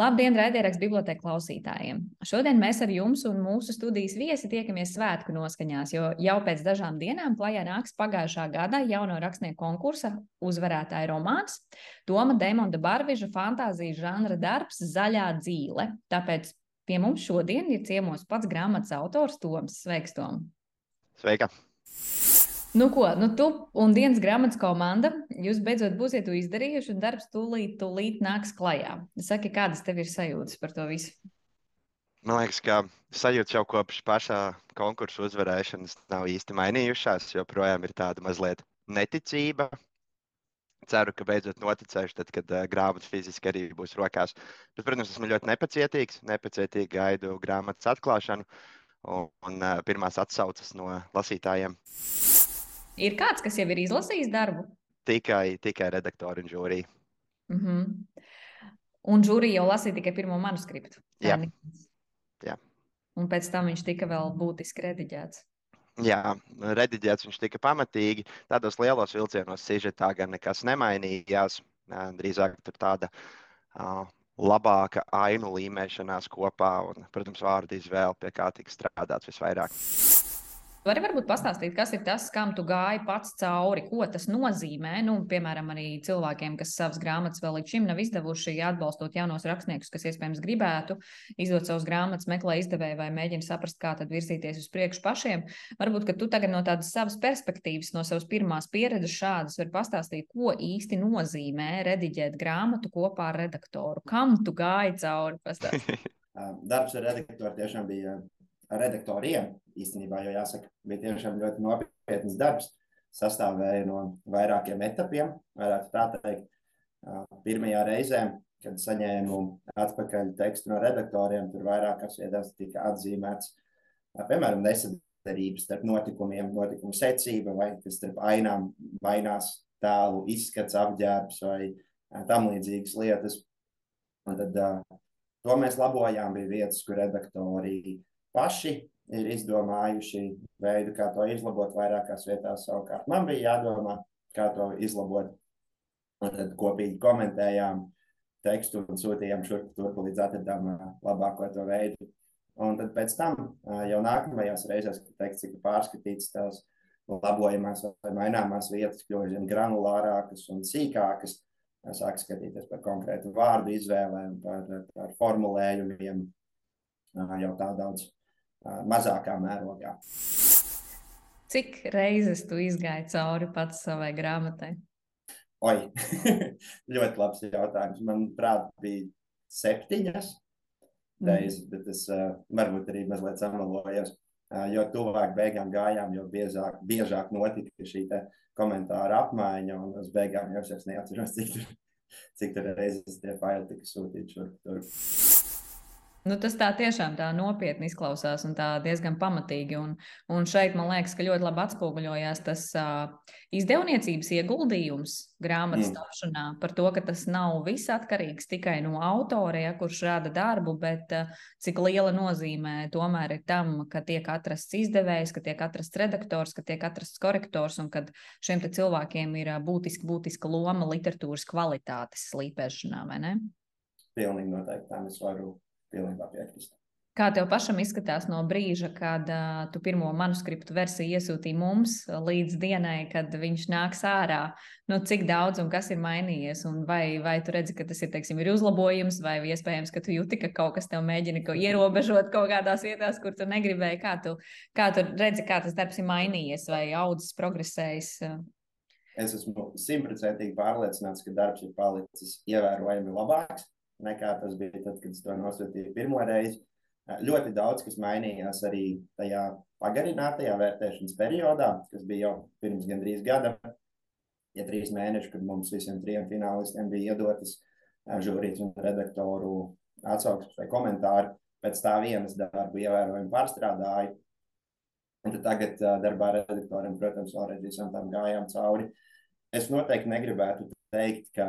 Labdien, raidierakstu bibliotēku klausītājiem! Šodien mēs ar jums un mūsu studijas viesi tiekamies svētku noskaņās, jo jau pēc dažām dienām klajā nāks pagājušā gada jauno rakstnieku konkursa uzvarētāja romāns Toma Demonda Barviža fantāzijas žanra darbs Zaļā dzīle. Tāpēc pie mums šodien ir ciemos pats grāmatas autors Toms. Sveiks, Tom! Sveika! Nu, ko, nu, tu un dienas grāmatas komanda, jūs beidzot būsiet to izdarījuši, un darbs tūlīt, tūlīt nāks klajā. Saki, kādas tev ir sajūtas par to visu? Man liekas, ka sajūta jau kopš pašā konkursu uzvarēšanas nav īsti mainījušās. Joprojām ir tāda mazliet neticība. Ceru, ka beidzot noticēšu, tad, kad uh, grāmata fiziski arī būs rokās. Bet, protams, esmu ļoti nepacietīgs. Nepacietīgi gaidu grāmatas atklāšanu un, un uh, pirmās atsauces no lasītājiem. Ir kāds, kas jau ir izlasījis darbu? Tikai, tikai redaktori un žūrija. Mm -hmm. Un žūrija jau lasīja tikai pirmo manuskriptu. Jā. Jā. Un pēc tam viņš tika vēl būtiski rediģēts. Jā, rediģēts viņš tika pamatīgi. Tādos lielos vilcienos sižetā gan nekas nemainījās. Drīzāk tur tāda uh, labāka ainu līmēšanās kopā un, protams, vārdu izvēle, pie kā tika strādāts visvairāk. Vari varbūt pastāstīt, kas ir tas, kam tu gāji pats cauri, ko tas nozīmē. Nu, piemēram, arī cilvēkiem, kas savas grāmatas vēl līdz šim nav izdevuši, atbalstot jaunos rakstniekus, kas iespējams gribētu izdot savus grāmatas, meklē izdevēju vai mēģina saprast, kā tad virzīties uz priekšu pašiem. Varbūt, ka tu tagad no tādas savas perspektīvas, no savas pirmās pieredzes šādas var pastāstīt, ko īsti nozīmē rediģēt grāmatu kopā ar redaktoru. Kam tu gāji cauri? Darbs ar redaktoru tiešām bija redaktoriem īstenībā, jo jāsaka, bija tiešām ļoti nopietns darbs. Sastāvēja no vairākiem etapiem, varētu tā teikt. Pirmajā reizē, kad saņēmu atpakaļ tekstu no redaktoriem, tur vairākās vietās tika atzīmēts, piemēram, nesadarības starp notikumiem, notikumu secība vai starp ainām mainās tēlu izskats, apģērbs vai tam līdzīgas lietas. Un tad to mēs labojām, bija vietas, kur redaktori paši ir izdomājuši veidu, kā to izlabot vairākās vietās. Savukārt man bija jādomā, kā to izlabot. Un tad kopīgi komentējām tekstu un sūtījām šurp turp līdz atradām labāko to veidu. Un tad pēc tam jau nākamajās reizēs, kad teksts tika pārskatīts, tās labojamās vai maināmās vietas kļuva vien granulārākas un sīkākas. Sāk skatīties par konkrētu vārdu izvēlēm, par, par formulējumiem, jau tā daudz mazākā mērogā. Cik reizes tu izgāji cauri pats savai grāmatai? Oi, ļoti labs jautājums. Manuprāt, bija septiņas reizes, mm. bet es uh, varbūt arī mazliet samalojos. Uh, jo tuvāk beigām gājām, jo biežāk, biežāk notika šī komentāra apmaiņa, un uz beigām jau es neatceros, cik tur, cik tur reizes tie faili tika sūtīti šurp tur. Nu, tas tā tiešām tā nopietni izklausās un diezgan pamatīgi. Un, un šeit man liekas, ka ļoti labi atspoguļojās tas uh, izdevniecības ieguldījums grāmatas mm. tapšanā par to, ka tas nav viss atkarīgs tikai no autora, ja, kurš rada darbu, bet uh, cik liela nozīme tomēr ir tam, ka tiek atrasts izdevējs, ka tiek atrasts redaktors, ka tiek atrasts korektors un ka šiem cilvēkiem ir uh, būtiska, būtiska loma literatūras kvalitātes slīpēšanā, vai ne? Pilnīgi noteikti tā es varu pilnībā piekrist. Kā tev pašam izskatās no brīža, kad uh, tu pirmo manuskriptu versiju iesūtīji mums, līdz dienai, kad viņš nāks ārā? Nu, cik daudz un kas ir mainījies? Vai, vai tu redzi, ka tas ir, teiksim, ir uzlabojums, vai iespējams, ka tu jūti, ka kaut kas tev mēģina kaut ierobežot kaut kādās vietās, kur tu negribēji? Kā tu, kā tu redzi, kā tas darbs ir mainījies vai audzis, progresējis? Es esmu simtprocentīgi pārliecināts, ka darbs ir palicis ievērojami labāks nekā tas bija tad, kad es to nosūtīju pirmo reizi. Ļoti daudz kas mainījās arī tajā pagarinātajā vērtēšanas periodā, kas bija jau pirms gandrīz gada. Ja trīs mēneši, kad mums visiem trim finālistiem bija iedotas žūrijas un redaktoru atsauksmes vai komentāri, pēc tā vienas darbu ievērojami pārstrādāju. Un tad tagad darbā ar redaktoriem, protams, vēlreiz visam tam gājām cauri. Es noteikti negribētu teikt, ka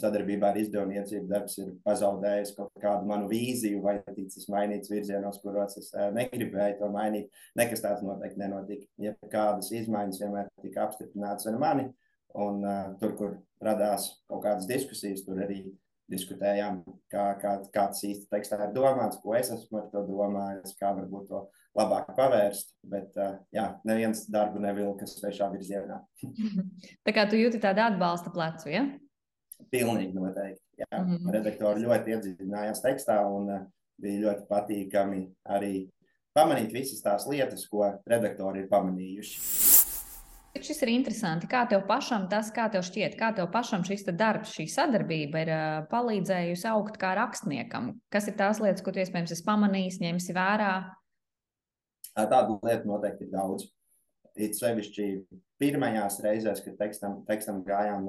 sadarbībā ar izdevniecību darbs ir pazaudējis kaut kādu manu vīziju vai ticis mainīts virzienos, kuros es negribēju to mainīt. Nekas tāds noteikti nenotika. Ja kādas izmaiņas vienmēr tika apstiprinātas ar mani, Un uh, tur, kur radās kaut kādas diskusijas, tur arī diskutējām, kā, kā, kā tas īsti tekstā ir domāts, ko es esmu ar to domājis, kā varbūt to labāk pavērst. Bet, uh, jā, neviens darbu nevilka svešā virzienā. Tā kā tu jūti tādu atbalsta plecu, ja? Pilnīgi noteikti. Jā. Mm -hmm. Redaktori ļoti iedziļinājās tekstā un uh, bija ļoti patīkami arī pamanīt visas tās lietas, ko redaktori ir pamanījuši. Šis ir interesanti. Kā tev pašam tas, kā tev šķiet, kā tev pašam šis darbs, šī sadarbība ir uh, palīdzējusi augt kā rakstniekam? Kas ir tās lietas, ko tu iespējams esi pamanījis, ņemsi vērā? Tādu lietu noteikti ir daudz. It sevišķi pirmajās reizēs, kad tekstam, tekstam gājām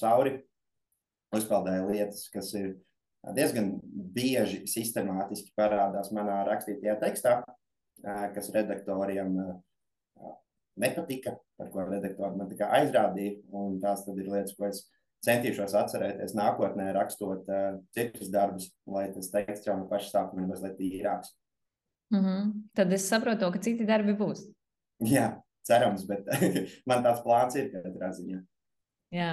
cauri, uzpeldēja lietas, kas ir diezgan bieži sistemātiski parādās manā rakstītajā tekstā, kas redaktoriem nepatika, par ko redaktori man aizrādīja. Tās ir lietas, ko es centīšos atcerēties nākotnē, rakstot citus darbus, lai tas teksts jau no paša sākuma ir mazliet tīrāks. Mm -hmm. Tad es saprotu, ka citi darbi būs. Jā, cerams, bet man tāds plāns ir katrā ziņā. Jā,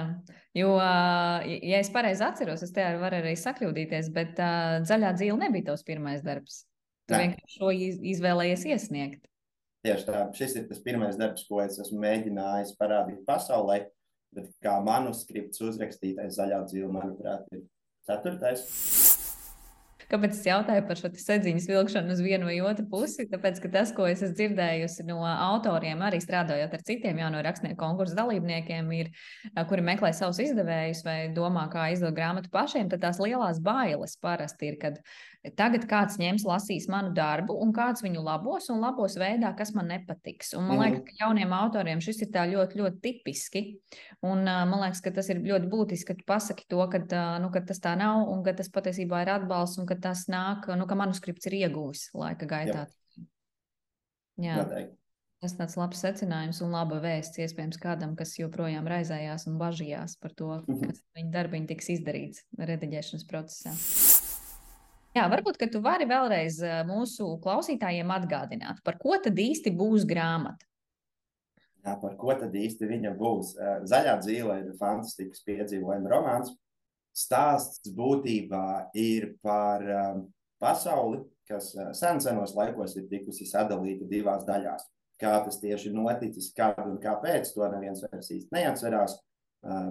jo, ja es pareizi atceros, es te varu arī sakļūdīties, bet uh, zaļā dzīve nebija tavs pirmais darbs. Tu Nē. vienkārši šo izvēlējies iesniegt. Tieši tā, šis ir tas pirmais darbs, ko es esmu mēģinājis parādīt pasaulē, bet kā manuskripts uzrakstītais zaļā dzīve, manuprāt, ir ceturtais. Kāpēc es jautāju par šo sedziņas vilkšanu uz vienu vai otru pusi? Tāpēc, ka tas, ko es esmu dzirdējusi no autoriem, arī strādājot ar citiem jauno rakstnieku konkursu dalībniekiem, ir, kuri meklē savus izdevējus vai domā, kā izdot grāmatu pašiem, tad tās lielās bailes parasti ir, kad Tagad kāds ņems, lasīs manu darbu, un kāds viņu labos un labos veidā, kas man nepatiks. Un man liekas, ka jauniem autoriem šis ir ļoti, ļoti tipiski. Un man liekas, ka tas ir ļoti būtiski, ka tu pasaki to, ka, nu, ka tas tā nav, un ka tas patiesībā ir atbalsts, un ka tas nāk, nu, ka manuskripts ir ieguvis laika gaitā. Jā. Jā. Tas tāds labs secinājums un laba vēsts iespējams kādam, kas joprojām raizējās un bažījās par to, kas viņa darbiņš tiks izdarīts rediģēšanas procesā. Jā, varbūt, tu vari vēlreiz mūsu klausītājiem atgādināt, par ko tad īsti būs grāmata. Jā, par ko tad īsti viņa būs? Zaļā dzīve ir fantastisks piedzīvojuma romāns. Stāsts būtībā ir par pasauli, kas sen senos laikos ir tikusi sadalīta divās daļās. Kā tas tieši noticis, kāda un kāpēc, to neviens vairs īsti neatcerās.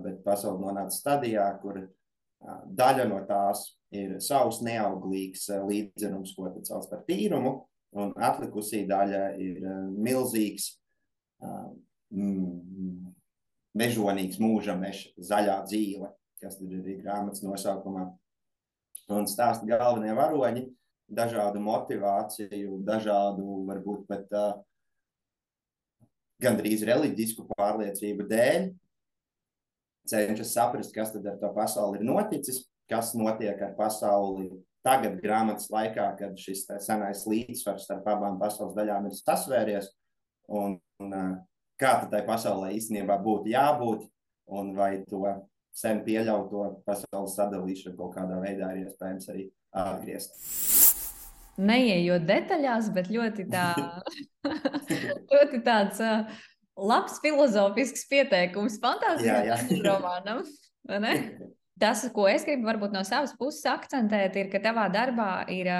Bet pasaule nonāca stadijā, kur daļa no tās ir savs neauglīgs līdzenums, ko tad sauc par tīrumu, un atlikusī daļa ir eh, milzīgs, mm, mežonīgs mūža meža, zaļā dzīve, kas ir arī grāmatas nosaukumā. Un stāsta galvenie varoņi dažādu motivāciju, dažādu, varbūt pat uh, gandrīz reliģisku pārliecību dēļ, cenšas saprast, kas tad ar to pasauli ir noticis, kas notiek ar pasauli tagad, grāmatas laikā, kad šis senais līdzsvars starp abām pasaules daļām ir sasvēries. Un, un, kā tai pasaulē īstenībā būtu jābūt, un vai to sen pieļauto pasaules sadalīšanu kaut kādā veidā ir iespējams arī atgriezt. Neejot detaļās, bet ļoti, tā, ļoti tāds labs filozofisks pieteikums fantāzijas romānam. tas, ko es gribu varbūt no savas puses akcentēt, ir, ka tavā darbā ir.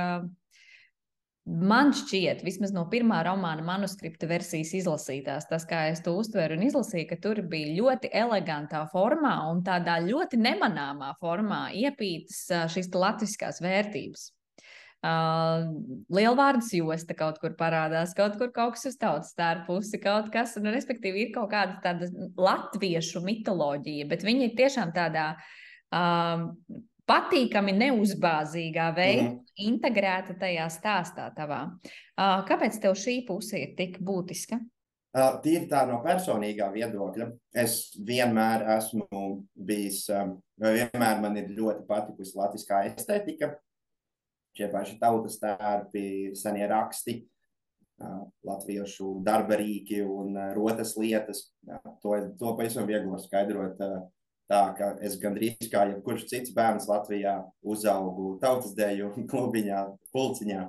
Man šķiet, vismaz no pirmā romāna manuskripta versijas izlasītās, tas, kā es to uztveru un izlasīju, ka tur bija ļoti elegantā formā un tādā ļoti nemanāmā formā iepītas šīs latviskās vērtības. Uh, lielvārdas josta kaut kur parādās, kaut kur kaut kas uz tautas stāra pusi, kaut kas, nu, respektīvi, ir kaut kāda tāda latviešu mitoloģija, bet viņi ir tiešām tādā uh, um, patīkami neuzbāzīgā veidā mm. integrēta tajā stāstā tavā. Uh, kāpēc tev šī puse ir tik būtiska? Uh, tīri tā no personīgā viedokļa. Es vienmēr esmu bijis, um, vienmēr man ir ļoti patikusi latviskā estetika, šie paši tautas tērpi, senie raksti, uh, latviešu darba rīki un uh, rotas lietas. Uh, to, to pavisam viegli skaidrot uh, Tā kā es gandrīz kā jebkurš cits bērns Latvijā uzaugu tautas deju klubiņā, pulciņā.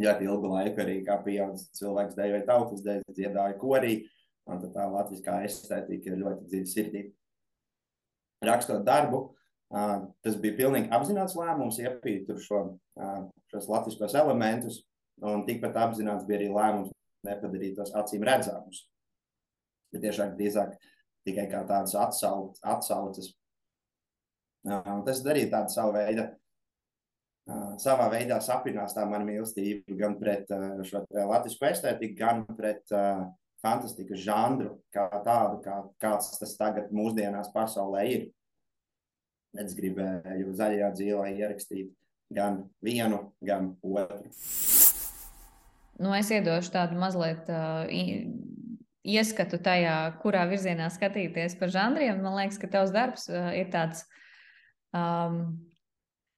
Ļoti ilgu laiku arī kā pieaugušs cilvēks dejoja tautas deju, dziedāja korī. Un tā latviskā estētika ir ļoti dziļa sirdī. Rakstot darbu, tas bija pilnīgi apzināts lēmums, iepīt tur šo, šos latviskos elementus, un tikpat apzināts bija arī lēmums nepadarīt tos acīm redzamus. Bet tiešām drīzāk tikai kā tādas atsauc, atsauces. Tas arī tāda sava veida, savā veidā sapinās tā mana mīlestība gan pret šo latviešu estētiku, gan pret fantastikas žanru kā tādu, kā, kāds tas tagad mūsdienās pasaulē ir. Es gribēju zaļajā dzīvē ierakstīt gan vienu, gan otru. Nu, es iedošu tādu mazliet uh, ieskatu tajā, kurā virzienā skatīties par žanriem. Man liekas, ka tavs darbs uh, ir tāds. Um,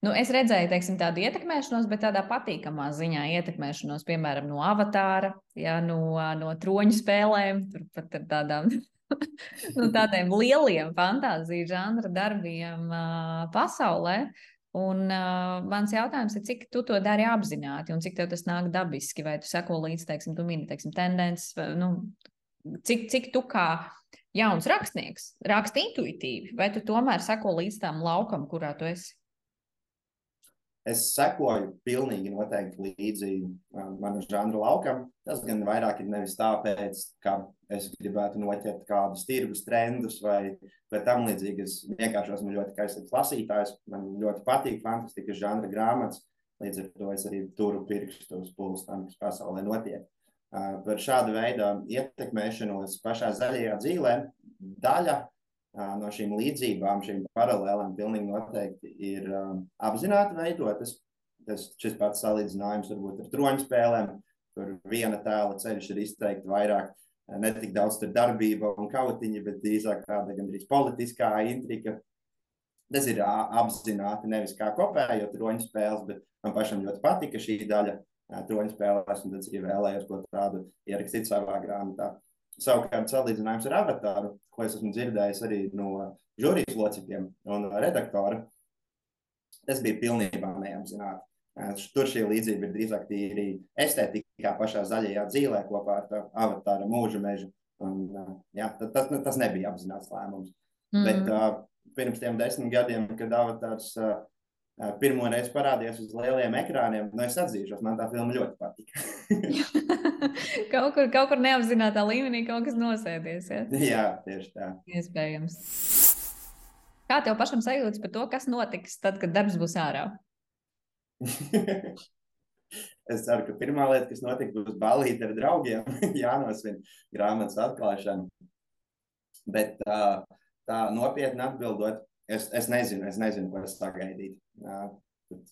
Nu, es redzēju teiksim, tādu ietekmēšanos, bet tādā patīkamā ziņā ietekmēšanos, piemēram, no avatāra, ja, no, no troņu spēlēm, turpat ar tādām nu, tādiem lieliem fantāziju žanra darbiem uh, pasaulē. Un uh, mans jautājums ir, cik tu to dari apzināti un cik tev tas nāk dabiski, vai tu seko līdzi, teiksim, tu mini, teiksim, tendences, nu, cik, cik tu kā jauns rakstnieks raksti intuitīvi, vai tu tomēr seko līdz tām laukam, kurā tu esi? Es sekoju pilnīgi noteikti līdzi um, manam žanru laukam. Tas gan vairāk ir nevis tāpēc, ka es gribētu noķert kādus tirgus trendus vai, vai tam līdzīgi. Es vienkārši esmu ļoti kaisīgs lasītājs. Man ļoti patīk fantastikas žanra grāmatas. Līdz ar to es arī turu pirkstu uz pulsu tam, kas pasaulē notiek. Par šādu veidu ietekmēšanos pašā zaļajā dzīvē daļa no šīm līdzībām, šīm paralēlēm, pilnīgi noteikti ir apzināti veidotas. Tas šis pats salīdzinājums varbūt ar troņu spēlēm, kur viena tēla ceļš ir izteikti vairāk, ne tik daudz tur darbība un kautiņa, bet drīzāk tāda gandrīz politiskā intriga. Tas ir apzināti nevis kā kopējot troņu spēles, bet man pašam ļoti patika šī daļa troņu spēlēs, un tad arī vēlējos ko tādu ierakstīt savā grāmatā. Savukārt, salīdzinājums ar avatāru, ko es esmu dzirdējis arī no žūrijas locekļiem un redaktora, tas bija pilnībā neapzināti. Tur šī līdzība ir drīzāk tīri estētikā, pašā zaļajā dzīvē, kopā ar avatāru mūža mežu. Un, jā, tas, tas nebija apzināts lēmums. Mm. Bet uh, pirms tiem desmit gadiem, kad avatārs uh, pirmo reizi parādījās uz lieliem ekrāniem, nu es atzīšos, man tā filma ļoti patika. kaut, kur, kaut kur neapzināta līmenī kaut kas nosēdies. Ja? Jā, tieši tā. Iespējams. Kā tev pašam sajūtas par to, kas notiks tad, kad darbs būs ārā? es ceru, ka pirmā lieta, kas notiks, būs balīti ar draugiem, jānosvin grāmatas atklāšana. Bet tā, tā nopietni atbildot, es, es nezinu, es nezinu, ko es sagaidītu.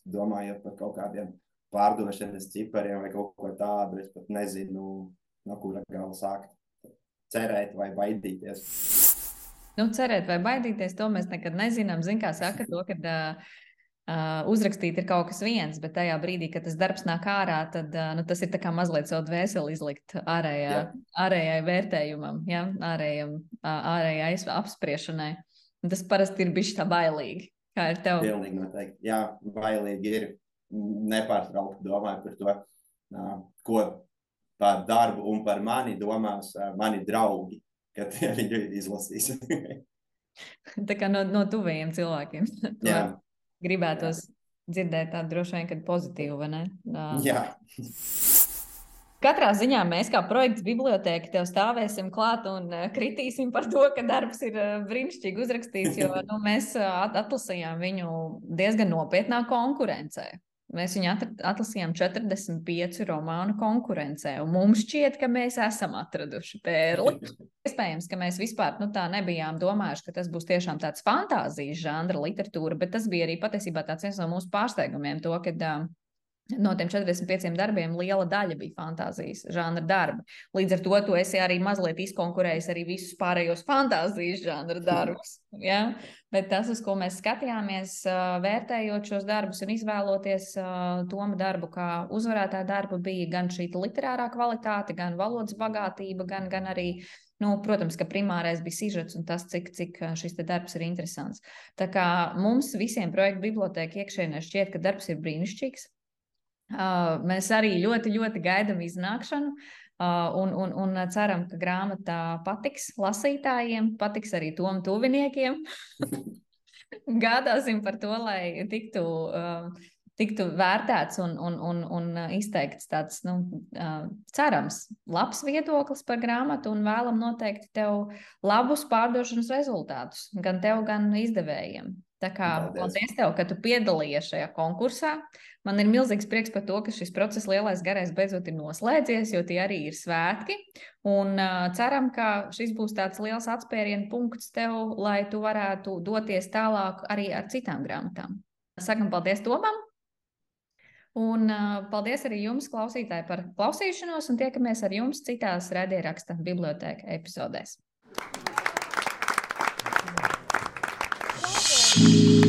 Domājot par kaut kādiem pārdošanas cipariem vai kaut ko tādu, es pat nezinu, no kura gala sākt. Cerēt vai baidīties. Nu, cerēt vai baidīties, to mēs nekad nezinām. Ziniet, kā saka, to, ka uh, uzrakstīt ir kaut kas viens, bet tajā brīdī, kad tas darbs nāk ārā, tad uh, nu, tas ir mazliet savu dvēseli izlikt ārējā, Jā. ārējai vērtējumam, ja? ārējam, ārējai apspriešanai. Un tas parasti ir bijis tā bailīgi. Kā ir tev? Pilnīgi noteikti. Jā, bailīgi ir. Nepārtraukti domāju par to, ko par darbu un par mani domās mani draugi, kad viņi izlasīs. tā kā no, no tuvajiem cilvēkiem. Jā. Gribētos Jā. dzirdēt tādu droši vien, kad pozitīvu, vai ne? Jā. Katrā ziņā mēs, kā projekts biblioteka, tev stāvēsim klāt un eh, kritīsim par to, ka darbs ir eh, brīnišķīgi uzrakstīts, jo nu, mēs eh, atlasījām viņu diezgan nopietnā konkurencē. Mēs viņu atlasījām 45 romānu konkurencē, un mums šķiet, ka mēs esam atraduši pērli. Iespējams, ka mēs vispār nu, tā nebijām domājuši, ka tas būs tiešām tāds fantāzijas žanra literatūra, bet tas bija arī patiesībā viens no mūsu pārsteigumiem, to, ka No tiem 45 darbiem liela daļa bija fantāzijas žanra darbi. Līdz ar to tu esi arī mazliet izkonkurējis arī visus pārējos fantāzijas žanra darbus. Ja? Bet tas, uz ko mēs skatījāmies, vērtējot šos darbus un izvēloties tomu darbu kā uzvarētāju darbu, bija gan šī literārā kvalitāte, gan valodas bagātība, gan, gan arī Nu, protams, ka primārais bija sižets un tas, cik, cik šis darbs ir interesants. Tā kā mums visiem projektu bibliotēkai iekšēnē šķiet, ka darbs ir brīnišķīgs. Mēs arī ļoti, ļoti gaidām iznākšanu. Un, un, un ceram, ka grāmata patiks lasītājiem, patiks arī tom tuviniekiem. Gādāsim par to, lai tiktu uh, tiktu vērtēts un, un, un, un izteikts tāds, nu, cerams, labs viedoklis par grāmatu un vēlam noteikti tev labus pārdošanas rezultātus, gan tev, gan izdevējiem. Tā kā paldies tev, ka tu piedalījies šajā konkursā. Man ir milzīgs prieks par to, ka šis process lielais garais beidzot ir noslēdzies, jo tie arī ir svētki. Un uh, ceram, ka šis būs tāds liels atspērienu punkts tev, lai tu varētu doties tālāk arī ar citām grāmatām. Sakam paldies Tomam! Un uh, paldies arī jums, klausītāji, par klausīšanos, un tiekamies ar jums citās raidieraksta bibliotēka epizodēs. Thank you.